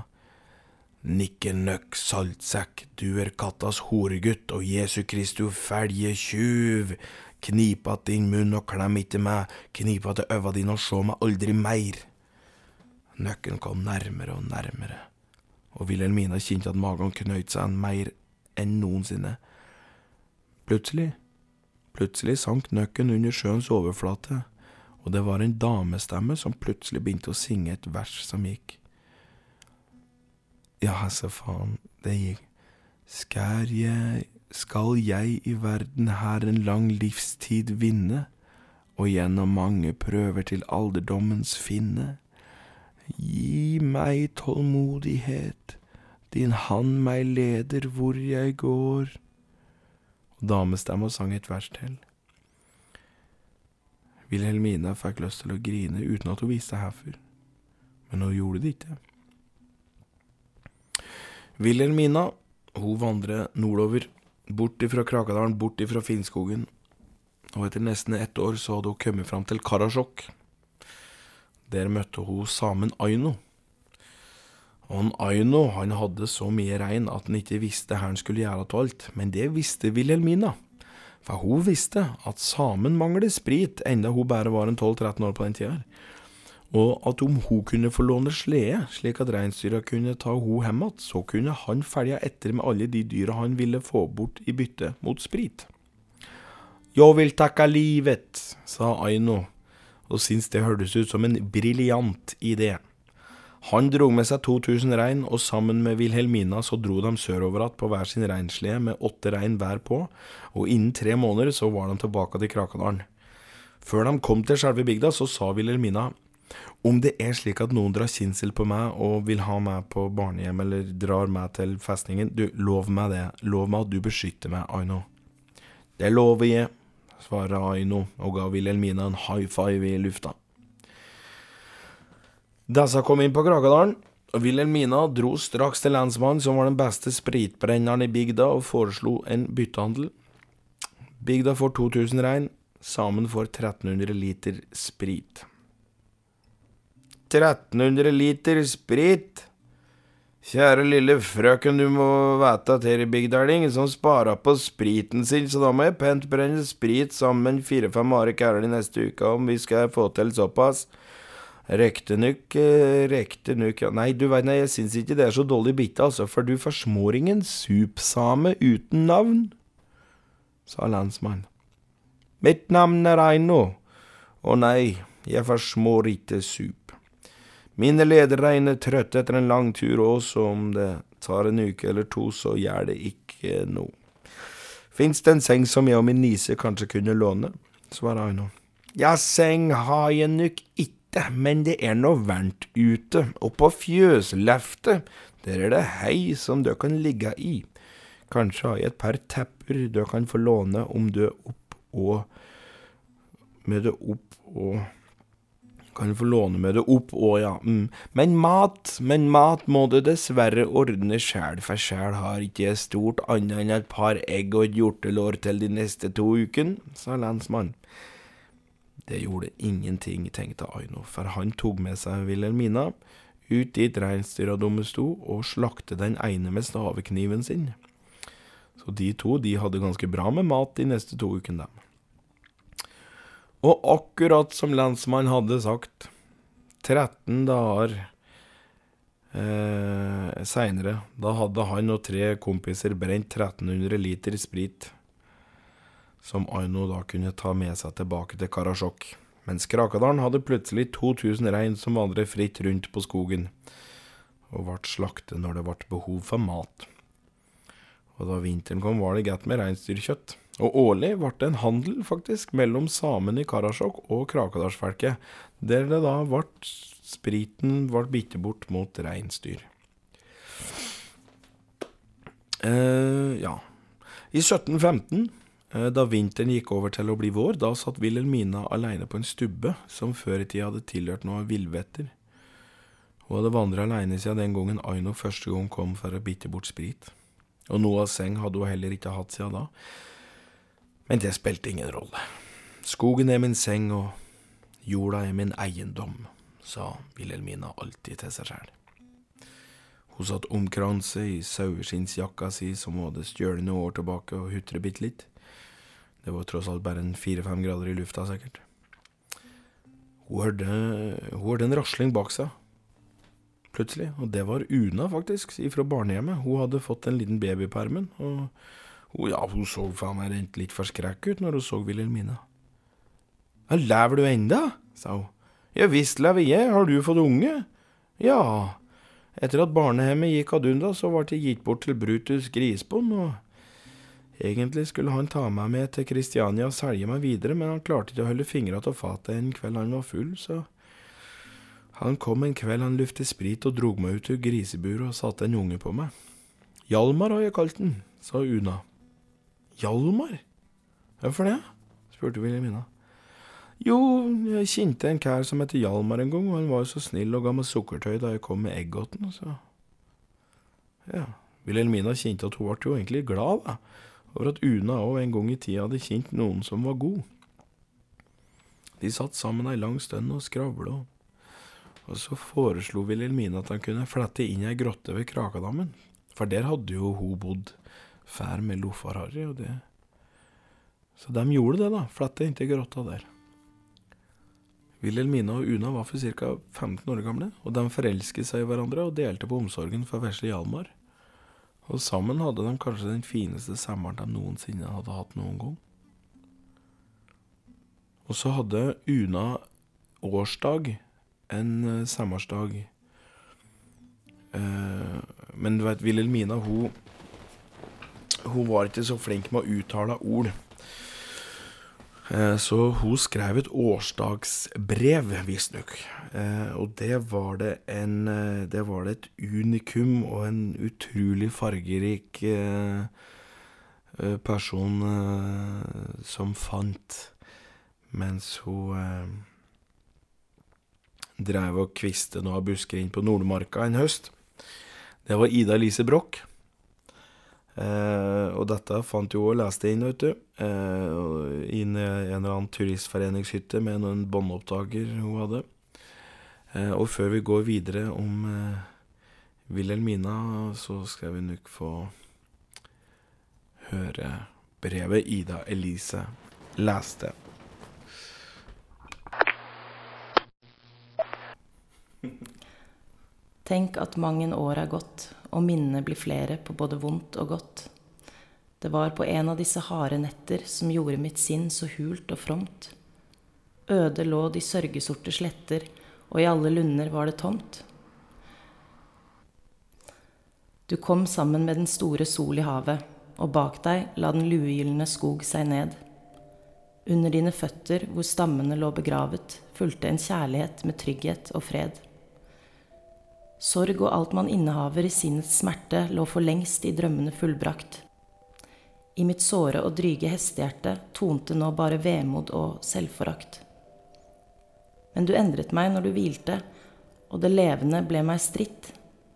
Nikkenøkk saltsekk, du er kattas horegutt og Jesu Kristu felje tjuv. Knip att din munn og klem ikke meg, knip att øva dine og sjå meg aldri meir. Nøkken kom nærmere og nærmere, og Wilhelmina kjente at magen knøyt seg mer enn noensinne. Plutselig Plutselig sank nøkken under sjøens overflate, og det var en damestemme som plutselig begynte å synge et vers som gikk. Ja, så faen, det gikk. Skal jeg, skal jeg i verden her en lang livstid vinne, og gjennom mange prøver til alderdommens finne? Gi meg tålmodighet, din hand meg leder hvor jeg går og damestemme og sang et vers til. Wilhelmina fikk lyst til å grine uten at hun viste hvorfor, men hun gjorde det ikke. Wilhelmina hun vandrer nordover, bort ifra Krakadalen, bort ifra Finnskogen, og etter nesten ett år så hadde hun kommet fram til Karasjok. Der møtte hun samen Aino. Han Aino han hadde så mye rein at han ikke visste hva han skulle gjøre av alt, men det visste Wilhelmina. For hun visste at samen mangler sprit, enda hun bare var en 12-13 år på den tida. Og at om hun kunne få låne slede, slik at reinsdyra kunne ta hun hjem igjen, så kunne han følge etter med alle de dyra han ville få bort i bytte mot sprit. Jeg vil takke livet, sa Aino, og syntes det hørtes ut som en briljant idé. Han dro med seg 2000 rein, og sammen med Wilhelmina så dro de sørover igjen på hver sin reinslede med åtte rein hver på, og innen tre måneder så var de tilbake til Krakadalen. Før de kom til selve bygda, så sa Wilhelmina om det er slik at noen drar kinsel på meg og vil ha meg på barnehjem eller drar meg til festningen, du, lov meg det, lov meg at du beskytter meg, Aino. Det lover jeg, svarer Aino og ga Wilhelmina en high five i lufta. Disse kom inn på Krakadalen, og Wilhelmina dro straks til lensmannen, som var den beste spritbrenneren i bygda, og foreslo en byttehandel. Bygda får 2000 rein, sammen får 1300 liter sprit. 1300 liter sprit? Kjære lille frøken, du må vite at her i bygda er det ingen som sparer på spriten sin, så da må jeg pent brenne sprit sammen fire-fem are kærer de neste uka om vi skal få til såpass. Riktignok, eh, riktignok ja. Nei, du veit, jeg syns ikke det er så dårlig bitte, altså, for du forsmår ingen supsame uten navn, sa landsmannen. Mitt navn er Eino, og nei, jeg forsmår ikke sup. Mine lederrein er trøtte etter en lang tur, og så om det tar en uke eller to, så gjør det ikke noe. Fins det en seng som jeg og min nise kanskje kunne låne? svarer Aino. Ja, seng har jeg nok ikke men det er nå varmt ute, og på fjøsleftet, der er det hei som du kan ligge i. Kanskje har jeg et par tepper du kan få låne om du er opp og med det opp og kan få låne med det opp og ja. Mm. Men mat, men mat må du dessverre ordne sjæl, for sjæl har ikke jeg stort annet enn et par egg og et hjortelår til de neste to ukene, sa lensmannen. Det gjorde ingenting, tenkte Aino, for han tok med seg Wilhelmina ut dit reinsdyradummet sto, og slakte den ene med stavekniven sin. Så de to de hadde ganske bra med mat de neste to ukene, dem. Og akkurat som lensmannen hadde sagt, 13 dager eh, seinere, da hadde han og tre kompiser brent 1300 liter sprit som Aino da kunne ta med seg tilbake til Karasjok, mens Krakadalen hadde plutselig 2000 rein som vandret fritt rundt på skogen, og ble slaktet når det ble behov for mat. Og da vinteren kom, var det godt med reinsdyrkjøtt. Og årlig ble det en handel, faktisk, mellom samene i Karasjok og Krakadalsfolket, der det da ble spriten ble bitt bort mot reinsdyr. Eh, ja. I 1715 Eh, da vinteren gikk over til å bli vår, da satt Wilhelmina aleine på en stubbe som før i tida hadde tilhørt noen villvetter. Hun hadde vandra aleine siden den gangen Aino første gang kom for å bitte bort sprit. Og noe av seng hadde hun heller ikke hatt siden da. Men det spilte ingen rolle. Skogen er min seng, og jorda er min eiendom, sa Wilhelmina alltid til seg sjæl. Hun satt omkranset i saueskinnsjakka si som hun hadde stjålet noen år tilbake, og hutret bitte litt. Det var tross alt bare en fire-fem grader i lufta, sikkert. Hun hørte, hun hørte en rasling bak seg, plutselig, og det var Una, faktisk, fra barnehjemmet. Hun hadde fått en liten baby på armen, og hun, ja, hun så faen meg rent litt forskrekk ut når hun så Wilhelmina. Ja, lever du enda? sa hun. Ja visst lever jeg, har du fått unge? Ja, etter at barnehjemmet gikk ad unna, så ble jeg gitt bort til Brutus Grisbond, og Egentlig skulle han ta meg med til Kristiania og selge meg videre, men han klarte ikke å holde fingra av fatet en kveld han var full, så han kom en kveld han luftet sprit og drog meg ut av griseburet og satte en unge på meg. Hjalmar har jeg kalt den, sa Una. Hjalmar? Hvorfor det? spurte Wilhelmina. Jo, jeg kjente en kær som heter Hjalmar en gang, og han var jo så snill og ga meg sukkertøy da jeg kom med eggåten, så Ja, Wilhelmina kjente at hun ble jo egentlig glad, da over at Una òg en gang i tida hadde kjent noen som var god. De satt sammen ei lang stund og skravla, og så foreslo Wilhelmine at han kunne flette inn ei grotte ved Krakadammen, for der hadde jo hun bodd fær med Lofar-Harry, og det Så de gjorde det, da, flette inntil grotta der. Wilhelmine og Una var for ca. 15 år gamle, og de forelsket seg i hverandre og delte på omsorgen for vesle Hjalmar. Og sammen hadde de kanskje den fineste sommeren de noensinne hadde hatt noen gang. Og så hadde Una årsdag en uh, sommersdag. Uh, men du vet, Wilhelmina, hun Hun var ikke så flink med å uttale ord. Eh, så hun skrev et årsdagsbrev, visstnok. Eh, og det var det en eh, Det var det et unikum og en utrolig fargerik person som fant mens hun dreiv og kviste noe busker inn på Nordmarka en høst. Det var Ida Elise Broch. Eh, og dette fant jo og leste inn, vet du. Eh, i en eller annen turistforeningshytte med noen båndopptaker hun hadde. Eh, og før vi går videre om Wilhelmina, så skal vi nok få høre brevet Ida Elise leste. [LAUGHS] Tenk at mang en år er gått, og minnene blir flere på både vondt og godt. Det var på en av disse harde netter som gjorde mitt sinn så hult og fromt. Øde lå de sørgesorte sletter, og i alle lunder var det tomt. Du kom sammen med den store sol i havet, og bak deg la den luegylne skog seg ned. Under dine føtter, hvor stammene lå begravet, fulgte en kjærlighet med trygghet og fred. Sorg og alt man innehaver i sinnets smerte, lå for lengst i drømmene fullbrakt. I mitt såre og dryge hestehjerte tonte nå bare vemod og selvforakt. Men du endret meg når du hvilte, og det levende ble meg stritt.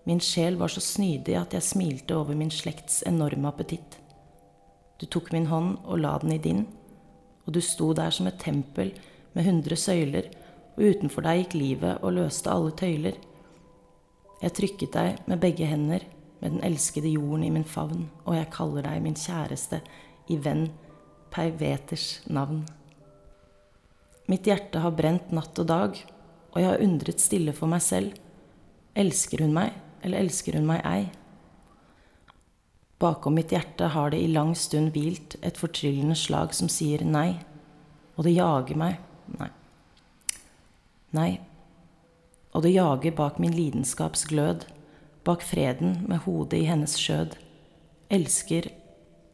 Min sjel var så snydig at jeg smilte over min slekts enorme appetitt. Du tok min hånd og la den i din, og du sto der som et tempel med hundre søyler, og utenfor deg gikk livet og løste alle tøyler. Jeg trykket deg med begge hender med den elskede jorden i min favn, og jeg kaller deg min kjæreste i venn Peiveters navn. Mitt hjerte har brent natt og dag, og jeg har undret stille for meg selv. Elsker hun meg, eller elsker hun meg ei? Bakom mitt hjerte har det i lang stund hvilt et fortryllende slag som sier nei, og det jager meg, nei. Nei, og det jager bak min lidenskaps glød bak freden med hodet i hennes skjød. Elsker,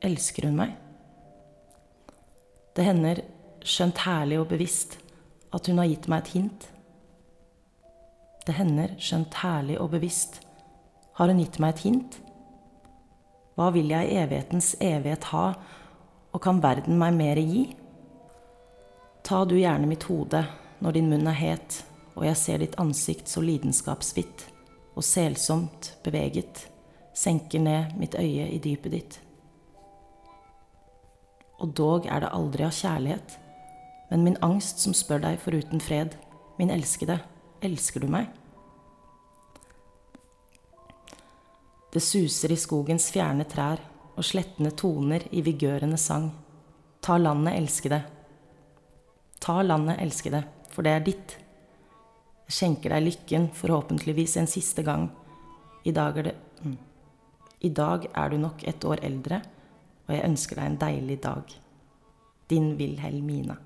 elsker hun meg? Det hender, skjønt herlig og bevisst, at hun har gitt meg et hint. Det hender, skjønt herlig og bevisst, har hun gitt meg et hint? Hva vil jeg i evighetens evighet ha, og kan verden meg mere gi? Ta du gjerne mitt hode når din munn er het, og jeg ser ditt ansikt så lidenskapsvidt og selsomt beveget senker ned mitt øye i dypet ditt. Og dog er det aldri av kjærlighet, men min angst som spør deg foruten fred, min elskede, elsker du meg? Det suser i skogens fjerne trær, og slettende toner i vigørende sang. Ta landet, elskede. Ta landet, elskede, for det er ditt. Jeg skjenker deg lykken, forhåpentligvis en siste gang. I dag er det mm. I dag er du nok et år eldre, og jeg ønsker deg en deilig dag. Din Wilhelmina.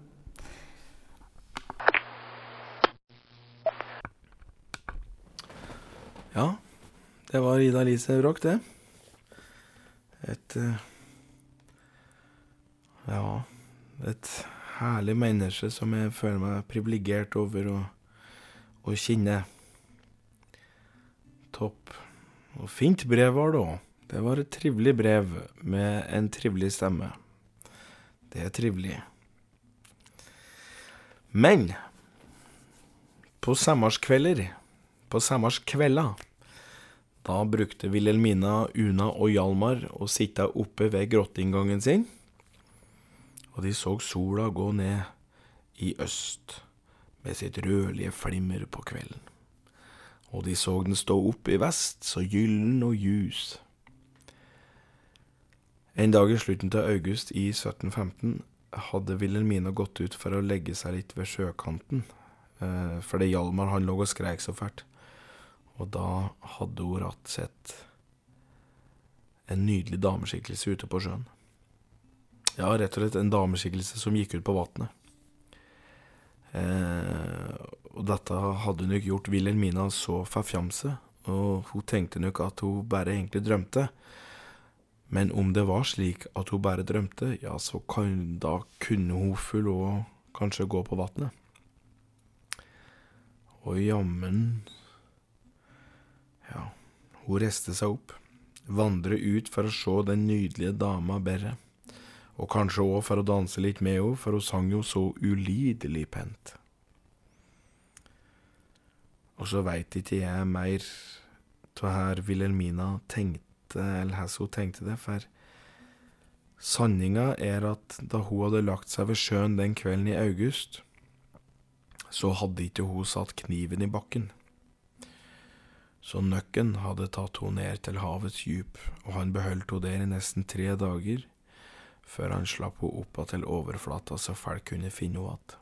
Ja, det var Ida Lise Bråk, det. Et uh, Ja, et herlig menneske som jeg føler meg privilegert over. og og kinne. Topp. Og fint brev var det òg. Det var et trivelig brev med en trivelig stemme. Det er trivelig. Men på sommerskvelder, på sommerskvelda, da brukte Wilhelmina, Una og Hjalmar å sitte oppe ved grotteinngangen sin, og de så sola gå ned i øst med sitt rødlige flimmer på kvelden. Og de så den stå opp i vest, så gyllen og ljus. En dag i slutten av august i 1715 hadde Wilhelmina gått ut for å legge seg litt ved sjøkanten, eh, fordi Hjalmar han lå og skreik så fælt. Og da hadde hun ratt sett en nydelig dameskikkelse ute på sjøen. Ja, rett og slett en dameskikkelse som gikk ut på vannet. Eh, og dette hadde nok gjort Wilhelmina så forfjamse, og hun tenkte nok at hun bare egentlig drømte. Men om det var slik at hun bare drømte, ja, så kan, da kunne hun få lov kanskje gå på vannet. Og jammen Ja, hun reiste seg opp, vandret ut for å se den nydelige dama bedre. Og kanskje òg for å danse litt med henne, for hun sang jo så ulidelig pent. Og så veit ikke jeg mer av her Wilhelmina tenkte, eller hvordan hun tenkte det, for sanninga er at da hun hadde lagt seg ved sjøen den kvelden i august, så hadde ikke hun satt kniven i bakken. Så nøkken hadde tatt henne ned til havets djup, og han beholdt henne der i nesten tre dager før han slapp henne opp til overflata så folk kunne finne henne igjen.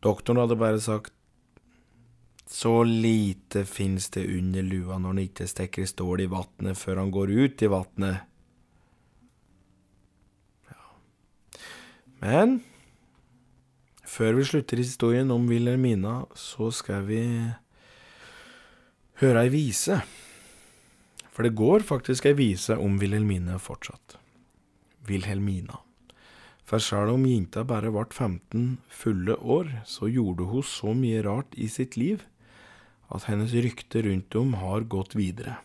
Doktoren hadde bare sagt Så lite fins det under lua når han ikke stikker stål i vatnet før han går ut i vatnet. Ja. Men før vi slutter historien om Wilhelmina, så skal vi høre ei vise. For det går faktisk ei vise om Wilhelmine fortsatt. Wilhelmina. For sjøl om jenta bare ble 15 fulle år, så gjorde hun så mye rart i sitt liv at hennes rykte rundt om har gått videre.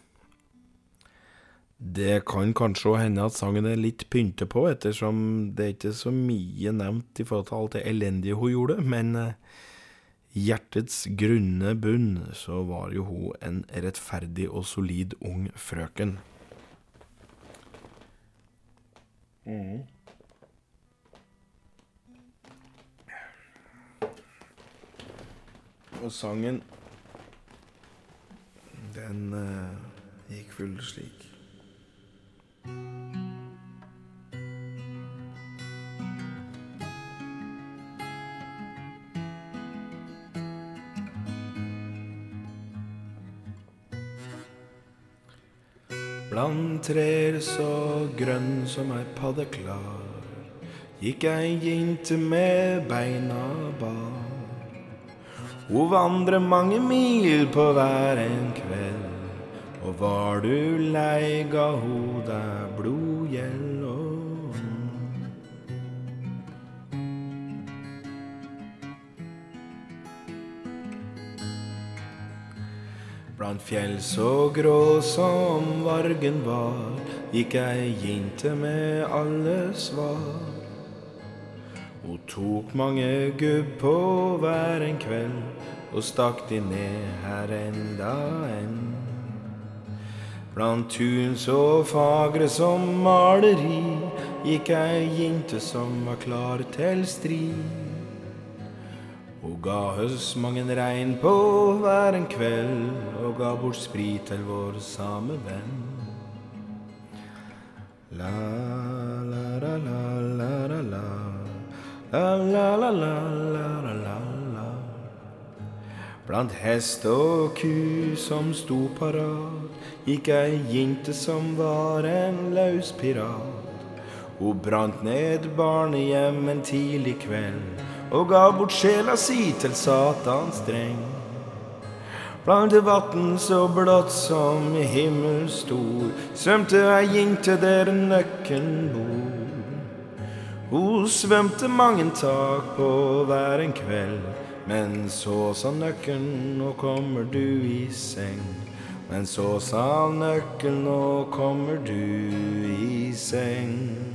Det kan kanskje hende at sangen er litt pyntet på, ettersom det ikke er så mye nevnt i forhold til alt det elendige hun gjorde, men eh, hjertets grunne bunn så var jo hun en rettferdig og solid ung frøken. Mm. Og sangen den uh, gikk full slik. Blant trær så grønn som ei padde klar, gikk ei jente med beina bar. Hun vandrer mange mil på hver en kveld. Og var du lei, ga ho deg blodgjeld Blant fjell så grå som vargen var, gikk ei jinte med alle svar. Hun tok mange gubb på hver en kveld og stakk de ned her enda en. Blant tun så fagre som maleri gikk ei jinte som var klar til strid. Hun ga høstmangen mange regn på hver en kveld og ga bort sprit til vår samme venn. La, la, la, la, la, la, la. La, la, la, la, la, la, la, la. Blant hest og ku som sto parat, gikk ei jinte som var en løs pirat. Hun brant ned barnehjem en tidlig kveld og ga bort sjela si til Satans dreng. Blant vatn så blått som himmel stor, svømte ei til der nøkken bor. Hun svømte mange tak på hver en kveld, men så sa nøkken, nå kommer du i seng. Men så sa nøkkelen, nå kommer du i seng.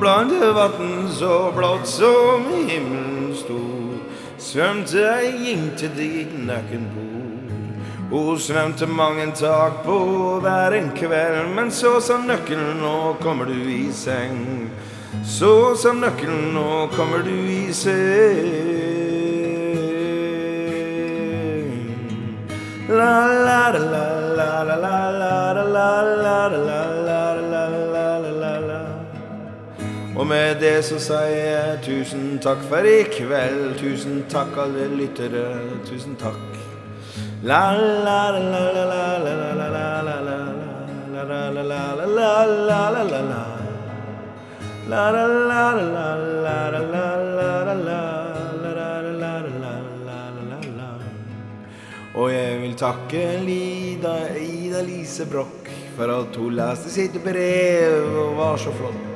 blant vatn så blått som himmelen stor. Svømte jeg inn dit nøkken bor Hun svømte mange tak på hver en kveld Men så sa nøkkelen, nå kommer du i seng. Så sa nøkkelen, nå kommer du i seng. La la la la med det så sier jeg tusen takk for i kveld Tusen takk alle lyttere, tusen takk La la la la la la la la la la la la la la og jeg vil takke Lida, Ida Lise Broch for at hun leste sitt brev og var så flott.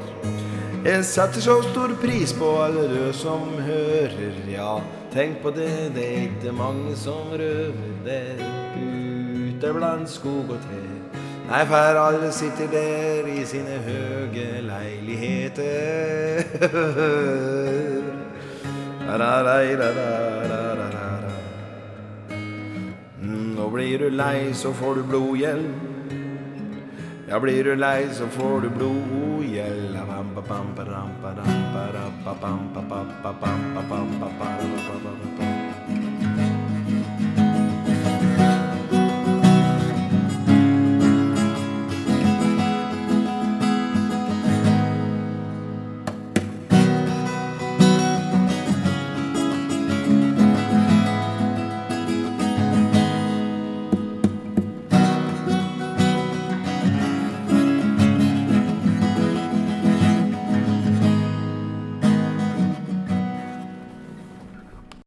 Jeg setter så stor pris på alle du som hører, ja, tenk på det, det er ikke mange som røver der ute blant skog og tre. Nei, for alle sitter der i sine høge leiligheter. [LAUGHS] Mm, Og blir du lei, så får du blodgjeld. Ja, blir du lei, så får du blodgjeld. Bam-ba-bam-ba-ram-ba-ram-ba-ra-ba-bam-ba-ba-ba-bam-ba-bam-ba-ba-ba-ba-ba-ba-ba.